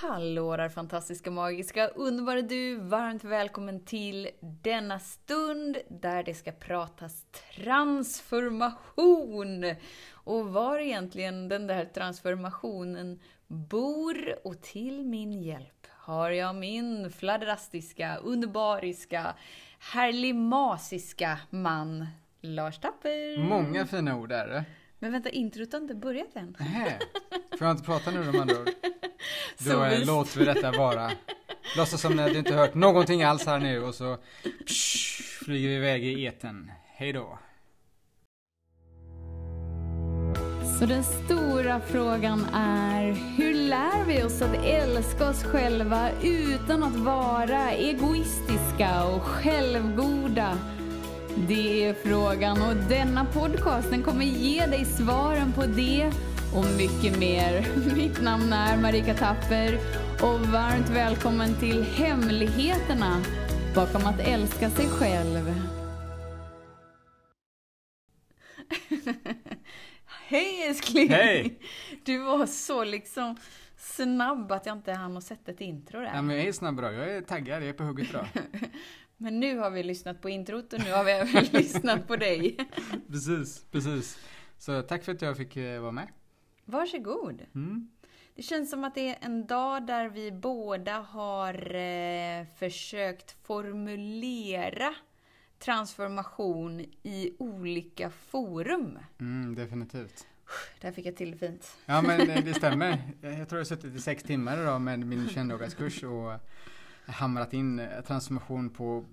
Hallå där fantastiska, magiska, underbara du! Varmt välkommen till denna stund där det ska pratas transformation! Och var egentligen den där transformationen bor och till min hjälp har jag min fladdrastiska, underbariska, härlimasiska man Lars Tapper. Många fina ord är det. Men vänta, introt har inte börjat än. Nähä. Får jag inte prata nu de andra ord? Så Då eh, visst. låter vi detta vara. Låtsas som att du inte hört någonting alls här nu och så psh, flyger vi iväg i eten. Hej då. Så den stora frågan är, hur lär vi oss att älska oss själva utan att vara egoistiska och självgoda? Det är frågan och denna podcast den kommer ge dig svaren på det och mycket mer. Mitt namn är Marika Tapper och varmt välkommen till Hemligheterna bakom att älska sig själv. Hej älskling! Hej! Du var så liksom snabb att jag inte hann att sätta ett intro där. Ja, men jag är snabb idag. Jag är taggad. Jag är på hugget idag. Men nu har vi lyssnat på introt och nu har vi även lyssnat på dig. Precis, precis. Så tack för att jag fick eh, vara med. Varsågod. Mm. Det känns som att det är en dag där vi båda har eh, försökt formulera transformation i olika forum. Mm, definitivt. Där fick jag till det fint. Ja men det stämmer. Jag tror jag har suttit i sex timmar idag med min 21 kurs och hamrat in eh, transformation på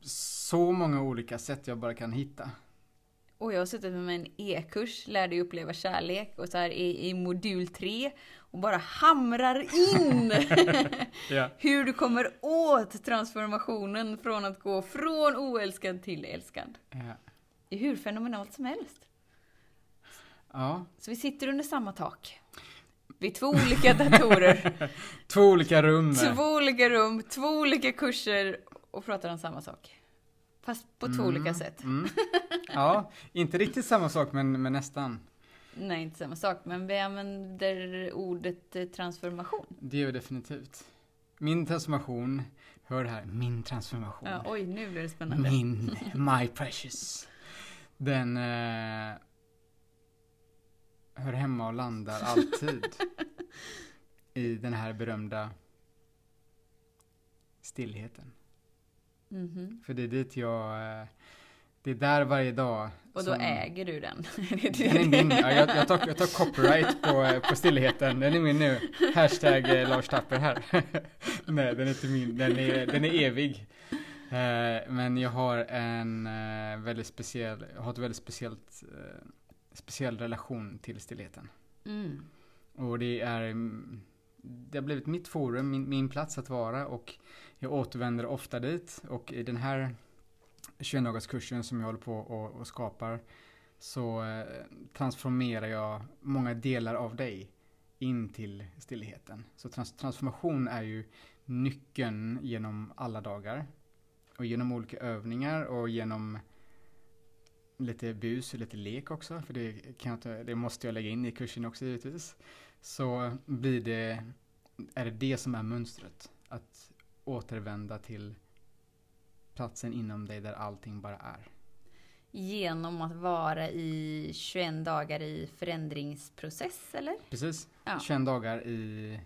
så många olika sätt jag bara kan hitta. Och jag har suttit med en e-kurs, Lär dig uppleva kärlek, och så här i, i modul 3 och bara hamrar in hur du kommer åt transformationen från att gå från oälskad till älskad. Ja. Det är hur fenomenalt som helst. ja. Så vi sitter under samma tak. Vid två olika datorer, Två olika rum. två olika rum, två olika kurser och pratar om samma sak. Fast på två olika sätt. Mm. Ja, inte riktigt samma sak men, men nästan. Nej, inte samma sak, men vi använder ordet eh, transformation. Det gör vi definitivt. Min transformation, hör det här, min transformation. Ja, oj, nu blir det spännande. Min, my precious. Den eh, hör hemma och landar alltid i den här berömda stillheten. Mhm. För det är dit jag, eh, det är där varje dag. Och då äger du den. Den är min. Ja, jag, jag, tar, jag tar copyright på, eh, på stillheten. Den är min nu. Hashtag eh, Lars Tapper här. Nej, den är inte min. Den är, den är evig. Men jag har en väldigt speciell, jag har ett väldigt speciellt, speciell relation till stillheten. Mm. Och det är, mm, det har blivit mitt forum, min, min plats att vara och jag återvänder ofta dit och i den här 21 dagars kursen som jag håller på och, och skapar så eh, transformerar jag många delar av dig in till stillheten. Så trans, transformation är ju nyckeln genom alla dagar och genom olika övningar och genom lite bus och lite lek också, för det, kan jag inte, det måste jag lägga in i kursen också givetvis. Så blir det, är det det som är mönstret. Att återvända till platsen inom dig där allting bara är. Genom att vara i 21 dagar i förändringsprocess, eller? Precis. Ja. 21 dagar i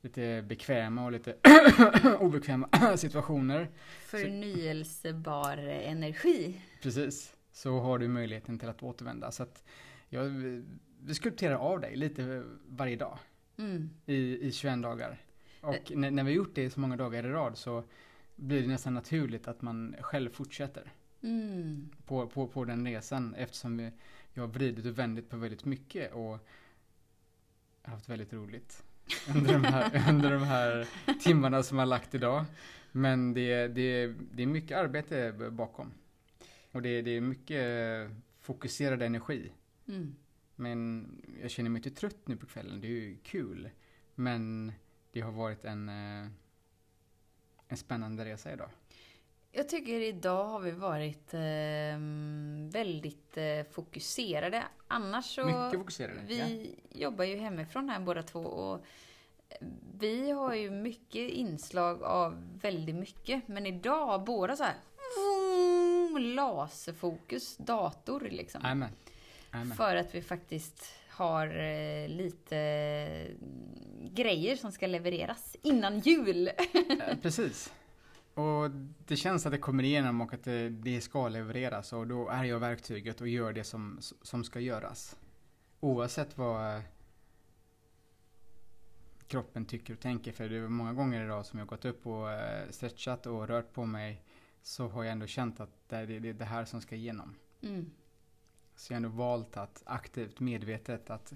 lite bekväma och lite obekväma situationer. Förnyelsebar energi. Precis. Så har du möjligheten till att återvända. Så att jag, vi skulpterar av dig lite varje dag. Mm. i, i 21 dagar. Och när, när vi gjort det så många dagar i rad så blir det nästan naturligt att man själv fortsätter Mm. på, på, på den resan eftersom vi, jag har vridit och vändit på väldigt mycket och haft väldigt roligt under de här, under de här timmarna som jag har lagt idag. Men det, det, det är mycket arbete bakom. Och det, det är mycket fokuserad energi. Mm. Men jag känner mig inte trött nu på kvällen. Det är ju kul. Men det har varit en, eh, en spännande resa idag. Jag tycker idag har vi varit ehm, väldigt eh, fokuserade. Annars så... Mycket fokuserade. Vi ja. jobbar ju hemifrån här båda två och Vi har ju mycket inslag av väldigt mycket, men idag båda så här laserfokus, dator liksom. Amen. Amen. För att vi faktiskt har eh, lite grejer som ska levereras innan jul. Eh, Precis. Och det känns att det kommer igenom och att det, det ska levereras och då är jag verktyget och gör det som, som ska göras. Oavsett vad eh, kroppen tycker och tänker. För det är många gånger idag som jag gått upp och eh, stretchat och rört på mig så har jag ändå känt att det är det, det, är det här som ska igenom. Mm. Så jag har ändå valt att aktivt, medvetet att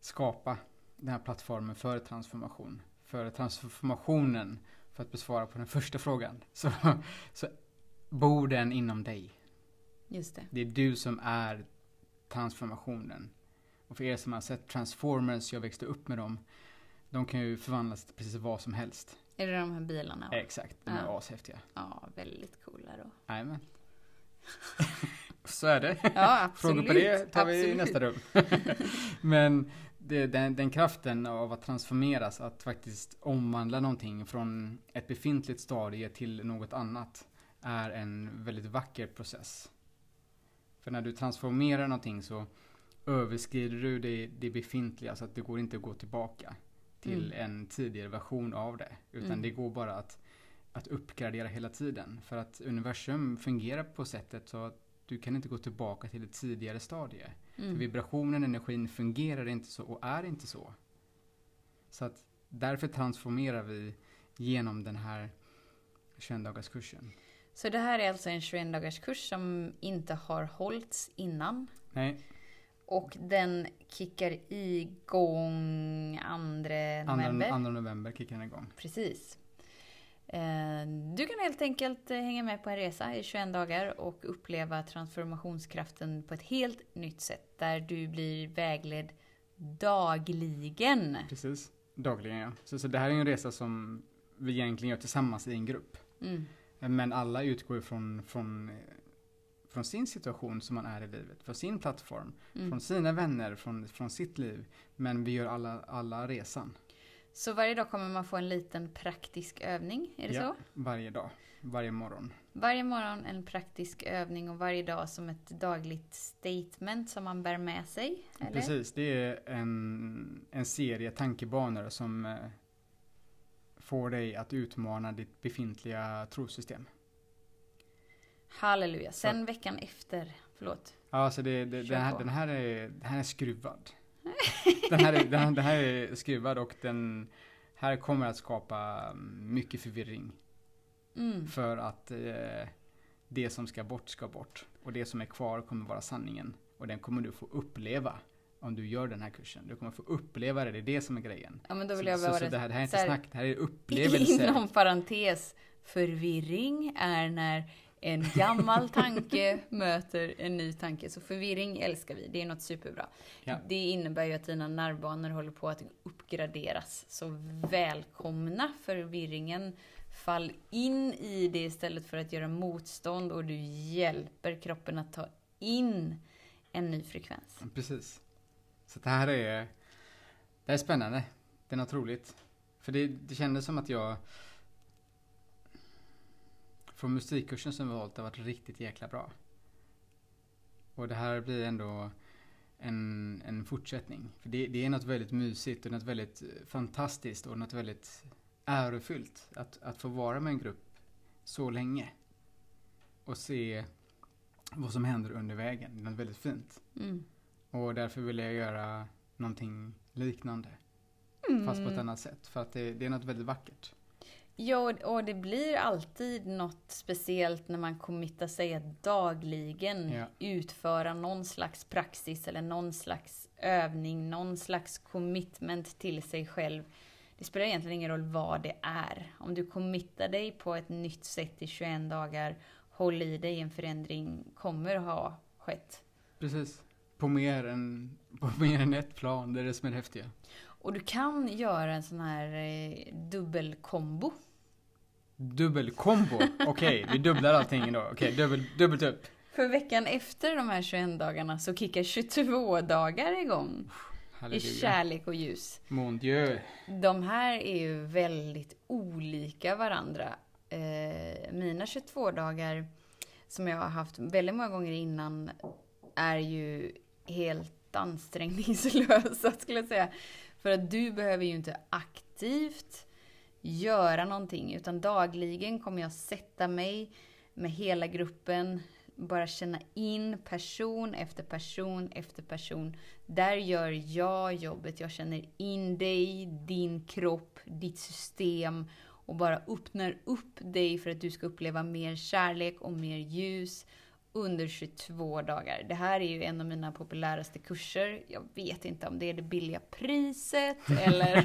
skapa den här plattformen för transformation. För transformationen, för att besvara på den första frågan, så, så bor den inom dig. Just det. Det är du som är transformationen. Och för er som har sett Transformers, jag växte upp med dem, de kan ju förvandlas till precis vad som helst. Är det de här bilarna? Exakt, de är Ja. ashäftiga. Ja, väldigt coola då. Jajamän. Så är det. Ja, absolut. Frågor på det tar vi i absolut. nästa rum. Men det, den, den kraften av att transformeras, att faktiskt omvandla någonting från ett befintligt stadie till något annat, är en väldigt vacker process. För när du transformerar någonting så överskrider du det, det befintliga så att det går inte att gå tillbaka till Mm. en tidigare version av det. Utan Mm. det går bara att, att uppgradera hela tiden. För att universum fungerar på sättet så att du kan inte gå tillbaka till ett tidigare stadie. För Mm. vibrationen, energin fungerar inte så och är inte så. Så att därför transformerar vi genom den här 21 dagars kursen. Så det här är alltså en 21 dagars kurs som inte har hållits innan. Nej, Och den kickar igång 2 november. 2 november kickar den igång. Precis. Eh, Du kan helt enkelt eh, hänga med på en resa i 21 dagar och uppleva transformationskraften på ett helt nytt sätt. Där du blir vägledd dagligen. Precis, dagligen ja. Så, så det här är en resa som vi egentligen gör tillsammans i en grupp. Mm. Men alla utgår från, från, eh, från sin situation som man är i livet, från sin plattform, Mm. från sina vänner, från, från sitt liv. Men vi gör alla, alla resan. Så varje dag kommer man få en liten praktisk övning, är det Ja, så? Varje dag, varje morgon. Varje morgon en praktisk övning och varje dag som ett dagligt statement som man bär med sig. Eller? Precis, det är en, en serie tankebanor som eh, får dig att utmana ditt befintliga trosystem. Halleluja. Sen veckan efter, förlåt. Ja, så det, det, den, här, den, här är, den här är skruvad. den, här är, den, här- den här är skruvad och den här kommer att skapa mycket förvirring. Mm. För att eh, det som ska bort ska bort. Och det som är kvar kommer vara sanningen. Och den kommer du få uppleva om du gör den här kursen. Du kommer få uppleva det, det är det som är grejen. Ja men då vill så, jag så, bara så det, här, det här är inte så snack, det här är upplevelser. Inom parentes, förvirring är när en gammal tanke möter en ny tanke. Så förvirring älskar vi, det är något superbra. Ja. Det innebär ju att dina nervbanor håller på att uppgraderas. Så välkomna förvirringen. Fall in i det istället för att göra motstånd och du hjälper kroppen att ta in en ny frekvens. Precis. Så det här är, det här är spännande. Det är något roligt. För det, det kändes som att jag från musikkursen som vi har hållit har varit riktigt jäkla bra. Och det här blir ändå en, en fortsättning. För det, det är något väldigt mysigt och något väldigt fantastiskt och något väldigt ärofyllt att, att få vara med en grupp så länge. Och se vad som händer under vägen. Det är något väldigt fint. Mm. Och därför vill jag göra någonting liknande. Fast på ett annat sätt. För att det, det är något väldigt vackert. Ja, och- det blir alltid något speciellt när man committar sig att dagligen Ja. utföra någon slags praxis eller någon slags övning, någon slags commitment till sig själv. Det spelar egentligen ingen roll vad det är. Om du committar dig på ett nytt sätt i 21 dagar, håll i dig, en förändring kommer ha skett. Precis. På mer än, på mer än ett plan. Det är det som är det häftiga. Och du kan göra en sån här eh, dubbelkombo. Dubbelkombo. Okej, vi dubblar allting då. Okej, dubbel, dubbelt upp. För veckan efter de här 21 dagarna så kickar 22 dagar igång. Halleluja. i kärlek och ljus. Mon Dieu. De här är ju väldigt olika varandra. Eh, mina 22 dagar som jag har haft väldigt många gånger innan är ju helt ansträngningslösa skulle jag säga. För att du behöver ju inte aktivt göra någonting utan dagligen kommer jag sätta mig med hela gruppen, bara känna in person efter person efter person. Där gör jag jobbet. Jag känner in dig, din kropp, ditt system och bara öppnar upp dig för att du ska uppleva mer kärlek och mer ljus under 22 dagar. Det här är ju en av mina populäraste kurser. Jag vet inte om det är det billiga priset eller,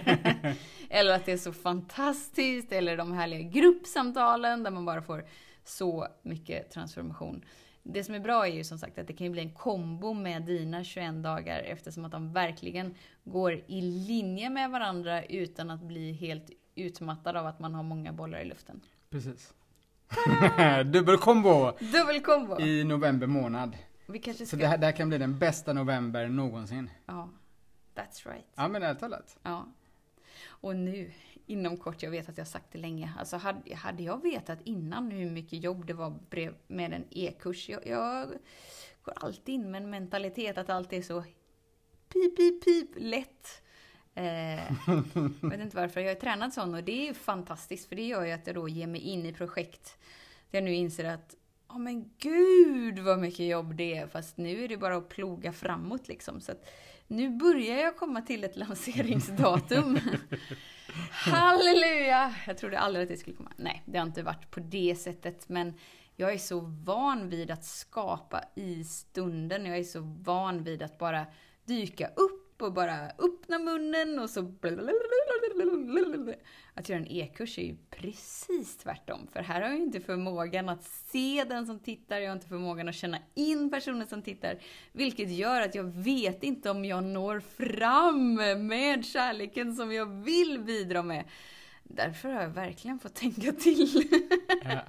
eller att det är så fantastiskt eller de härliga gruppsamtalen där man bara får så mycket transformation. Det som är bra är ju som sagt att det kan ju bli en kombo med dina 21 dagar eftersom att de verkligen går i linje med varandra utan att bli helt utmattad av att man har många bollar i luften. Precis. Dubbelkombo Dubbelkombo! i november månad. Vi kanske Så ska... det här, det här kan bli den bästa november någonsin. Ja, that's right. Ja men ärligt talat. Ja. Och nu, inom kort, jag vet att jag har sagt det länge, alltså hade, hade jag vetat innan hur mycket jobb det var med en e-kurs, jag, jag går alltid in med en mentalitet att allt är så pip, pip, pip, lätt. Eh, jag vet inte varför, jag är tränad sån och det är ju fantastiskt för det gör ju att jag då ger mig in i projekt. Där jag nu inser att, ja men gud vad mycket jobb det är, fast nu är det bara att ploga framåt liksom. Så att nu börjar jag komma till ett lanseringsdatum. Halleluja! Jag trodde aldrig att det skulle komma. Nej, det har inte varit på det sättet, men jag är så van vid att skapa i stunden. Jag är så van vid att bara dyka upp och bara öppna munnen och så... Att göra en e-kurs är ju precis tvärtom. För här har jag inte förmågan att se den som tittar, jag har inte förmågan att känna in personen som tittar. Vilket gör att jag vet inte om jag når fram med kärleken som jag vill bidra med. Därför har jag verkligen fått tänka till. Ja.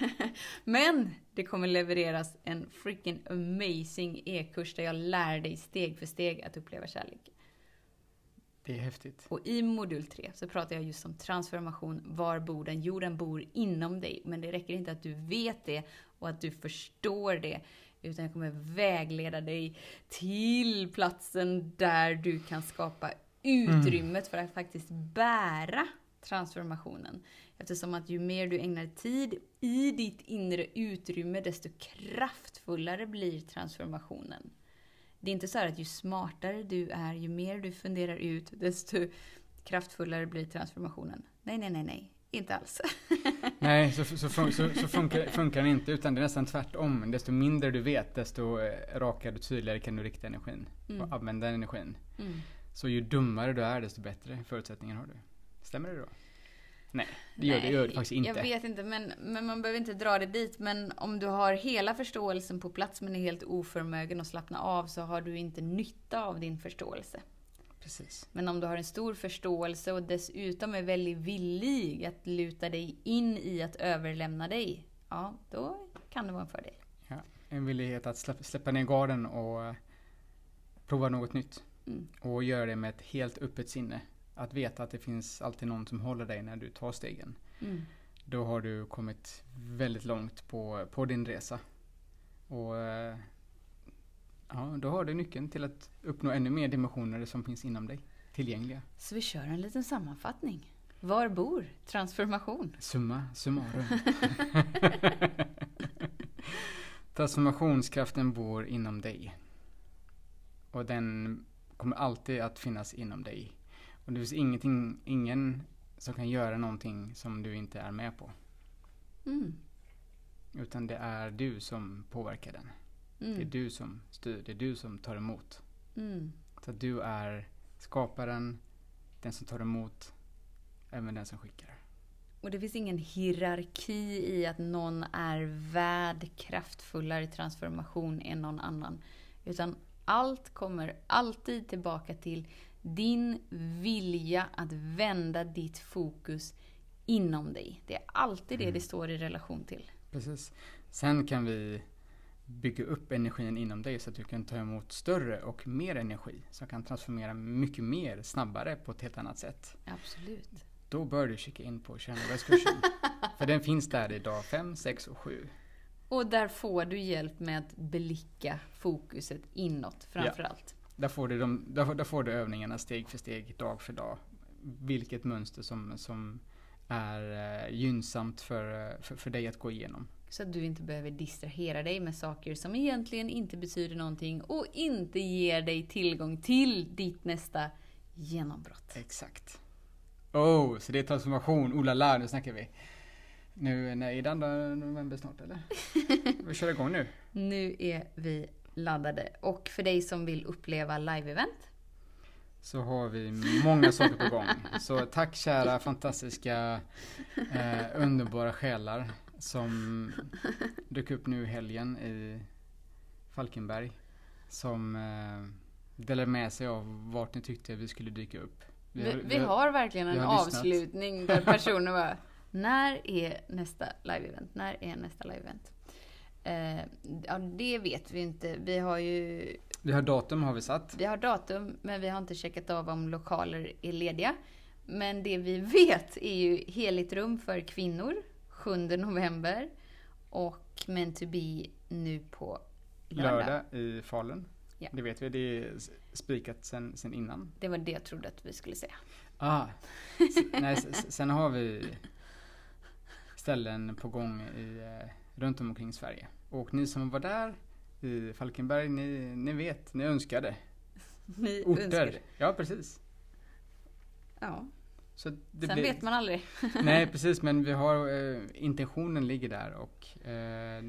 Men det kommer levereras en freaking amazing e-kurs där jag lär dig steg för steg att uppleva kärlek. Det är häftigt. Och i modul 3 så pratar jag just om transformation. Var bor den? Jo, den bor inom dig. Men det räcker inte att du vet det och att du förstår det. Utan jag kommer vägleda dig till platsen där du kan skapa utrymmet för att faktiskt bära transformationen. Eftersom att ju mer du ägnar tid i ditt inre utrymme, desto kraftfullare blir transformationen. Det är inte så att ju smartare du är, ju mer du funderar ut, desto kraftfullare blir transformationen. Nej, nej, nej, nej. Inte alls. Nej, så, så, så funkar, funkar det inte, utan det är nästan tvärtom. Desto mindre du vet, desto eh, rakare och tydligare kan du rikta energin. Mm. Och använda energin. Mm. Så ju dummare du är, desto bättre förutsättningar har du. Stämmer det då? Nej, det gör det, gör det faktiskt inte. Jag vet inte, men, men man behöver inte dra det dit. Men om du har hela förståelsen på plats men är helt oförmögen att slappna av så har du inte nytta av din förståelse. Precis. Men om du har en stor förståelse och dessutom är väldigt villig att luta dig in i att överlämna dig, ja, då kan det vara en fördel. Ja, en villighet att släppa, släppa ner garden och eh, prova något nytt. Mm. Och göra det med ett helt öppet sinne. Att veta att det finns alltid någon som håller dig när du tar stegen. Mm. Då har du kommit väldigt långt på, på din resa. Och eh, ja, då har du nyckeln till att uppnå ännu mer dimensioner som finns inom dig. Tillgängliga. Så vi kör en liten sammanfattning. Var bor transformation? Summa summarum. Transformationskraften bor inom dig. Och den kommer alltid att finnas inom dig. Och det finns ingenting, ingen som kan göra någonting som du inte är med på. Mm. Utan det är du som påverkar den. Det är Mm. du som styr, det är du som tar emot. Mm. Så att du är skaparen, den som tar emot, även den som skickar. Och det finns ingen hierarki i att någon är värd kraftfullare transformation än någon annan. Utan allt kommer alltid tillbaka till din vilja att vända ditt fokus inom dig. Det är alltid det Mm. det står i relation till. Precis. Sen kan vi bygga upp energin inom dig så att du kan ta emot större och mer energi som kan transformera mycket mer snabbare på ett helt annat sätt. Absolut. Då bör du kika in på 21 kursen För den finns där i dag 5, 6 och 7. Och där får du hjälp med att blicka fokuset inåt framförallt. Ja. Där, får du de, där, där får du övningarna steg för steg, dag för dag. Vilket mönster som, som är eh, gynnsamt för, eh, för, för dig att gå igenom. Så att du inte behöver distrahera dig med saker som egentligen inte betyder någonting och inte ger dig tillgång till ditt nästa genombrott. Exakt. Oh, så det är transformation. Oh la la, nu snackar vi. Nu, är det 2 november snart eller? vi kör igång nu. Nu är vi laddade. Och för dig som vill uppleva live-event så har vi många saker på gång. Så tack kära fantastiska eh, underbara själar som dök upp nu i helgen i Falkenberg. Som eh, delade med sig av vart ni tyckte vi skulle dyka upp. Vi, vi, vi har verkligen en avslutning där personer bara När är nästa live-event? När är nästa live-event? Eh, ja, det vet vi inte. Vi har ju... Vi har datum har vi satt. Vi har datum, men vi har inte checkat av om lokaler är lediga. Men det vi vet är ju Heligt rum för kvinnor 7 november och Meant to be nu på lördag. Lördag i Falun. Ja. Det vet vi, det är spikat sen, sen innan. Det var det jag trodde att vi skulle säga. Ah, nej, sen har vi ställen på gång i, eh, runt om omkring Sverige. Och ni som var där i Falkenberg, ni, ni vet, ni önskade. Ni Orter. önskade? Ja, precis. Ja. Så det Sen blir... vet man aldrig. Nej, precis, men vi har eh, intentionen ligger där och eh,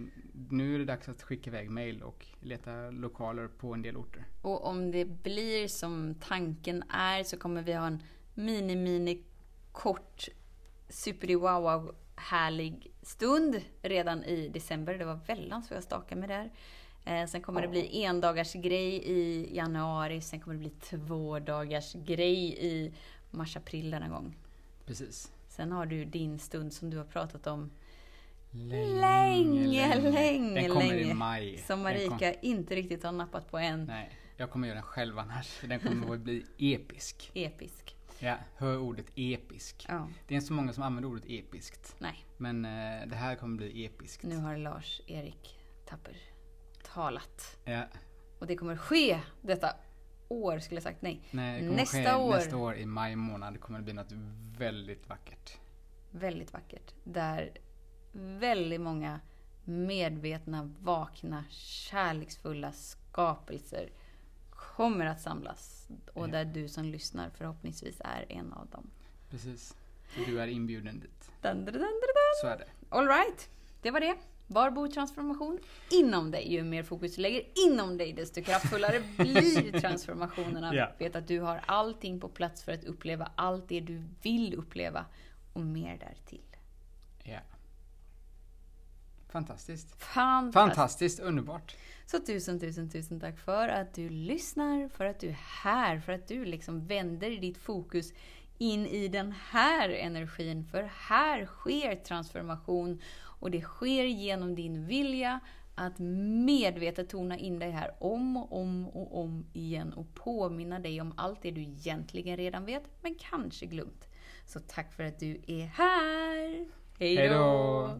nu är det dags att skicka iväg mail och leta lokaler på en del orter. Och om det blir som tanken är så kommer vi ha en mini, mini kort super wow härlig stund redan i december. Det var väldans vad jag stakade med där. Eh, sen kommer det bli en dagars grej i januari, sen kommer det bli två dagars grej i mars-april denna gång. Precis. Sen har du din stund som du har pratat om länge, länge, länge. Den kommer länge, i maj. Som Marika kom... inte riktigt har nappat på än. Nej, jag kommer göra den själv annars. Den kommer att bli episk. Episk. Ja, hör ordet episk. Ja. Det är inte så många som använder ordet episkt. Nej. Men eh, det här kommer bli episkt. Nu har Lars-Erik Tapper talat. Ja. Och det kommer ske detta år skulle jag sagt. Nej, Nej nästa år. Nästa år i maj månad kommer det bli något väldigt vackert. Väldigt vackert. Där väldigt många medvetna, vakna, kärleksfulla skapelser kommer att samlas. Och där du som lyssnar förhoppningsvis är en av dem. Precis. Du är inbjuden dit. Dun, dun, dun, Så är det. Alright, det var det. Var bor transformation? Inom dig. Ju mer fokus du lägger inom dig, desto kraftfullare blir transformationerna. Yeah. Vet att du har allting på plats för att uppleva allt det du vill uppleva och mer därtill. Ja. Yeah. Fantastiskt. Fantastiskt. Fantastiskt underbart. Så tusen, tusen, tusen tack för att du lyssnar, för att du är här, för att du liksom vänder ditt fokus in i den här energin. För här sker transformation och det sker genom din vilja att medvetet tona in dig här om och om och om igen och påminna dig om allt det du egentligen redan vet, men kanske glömt. Så tack för att du är här! Hej då!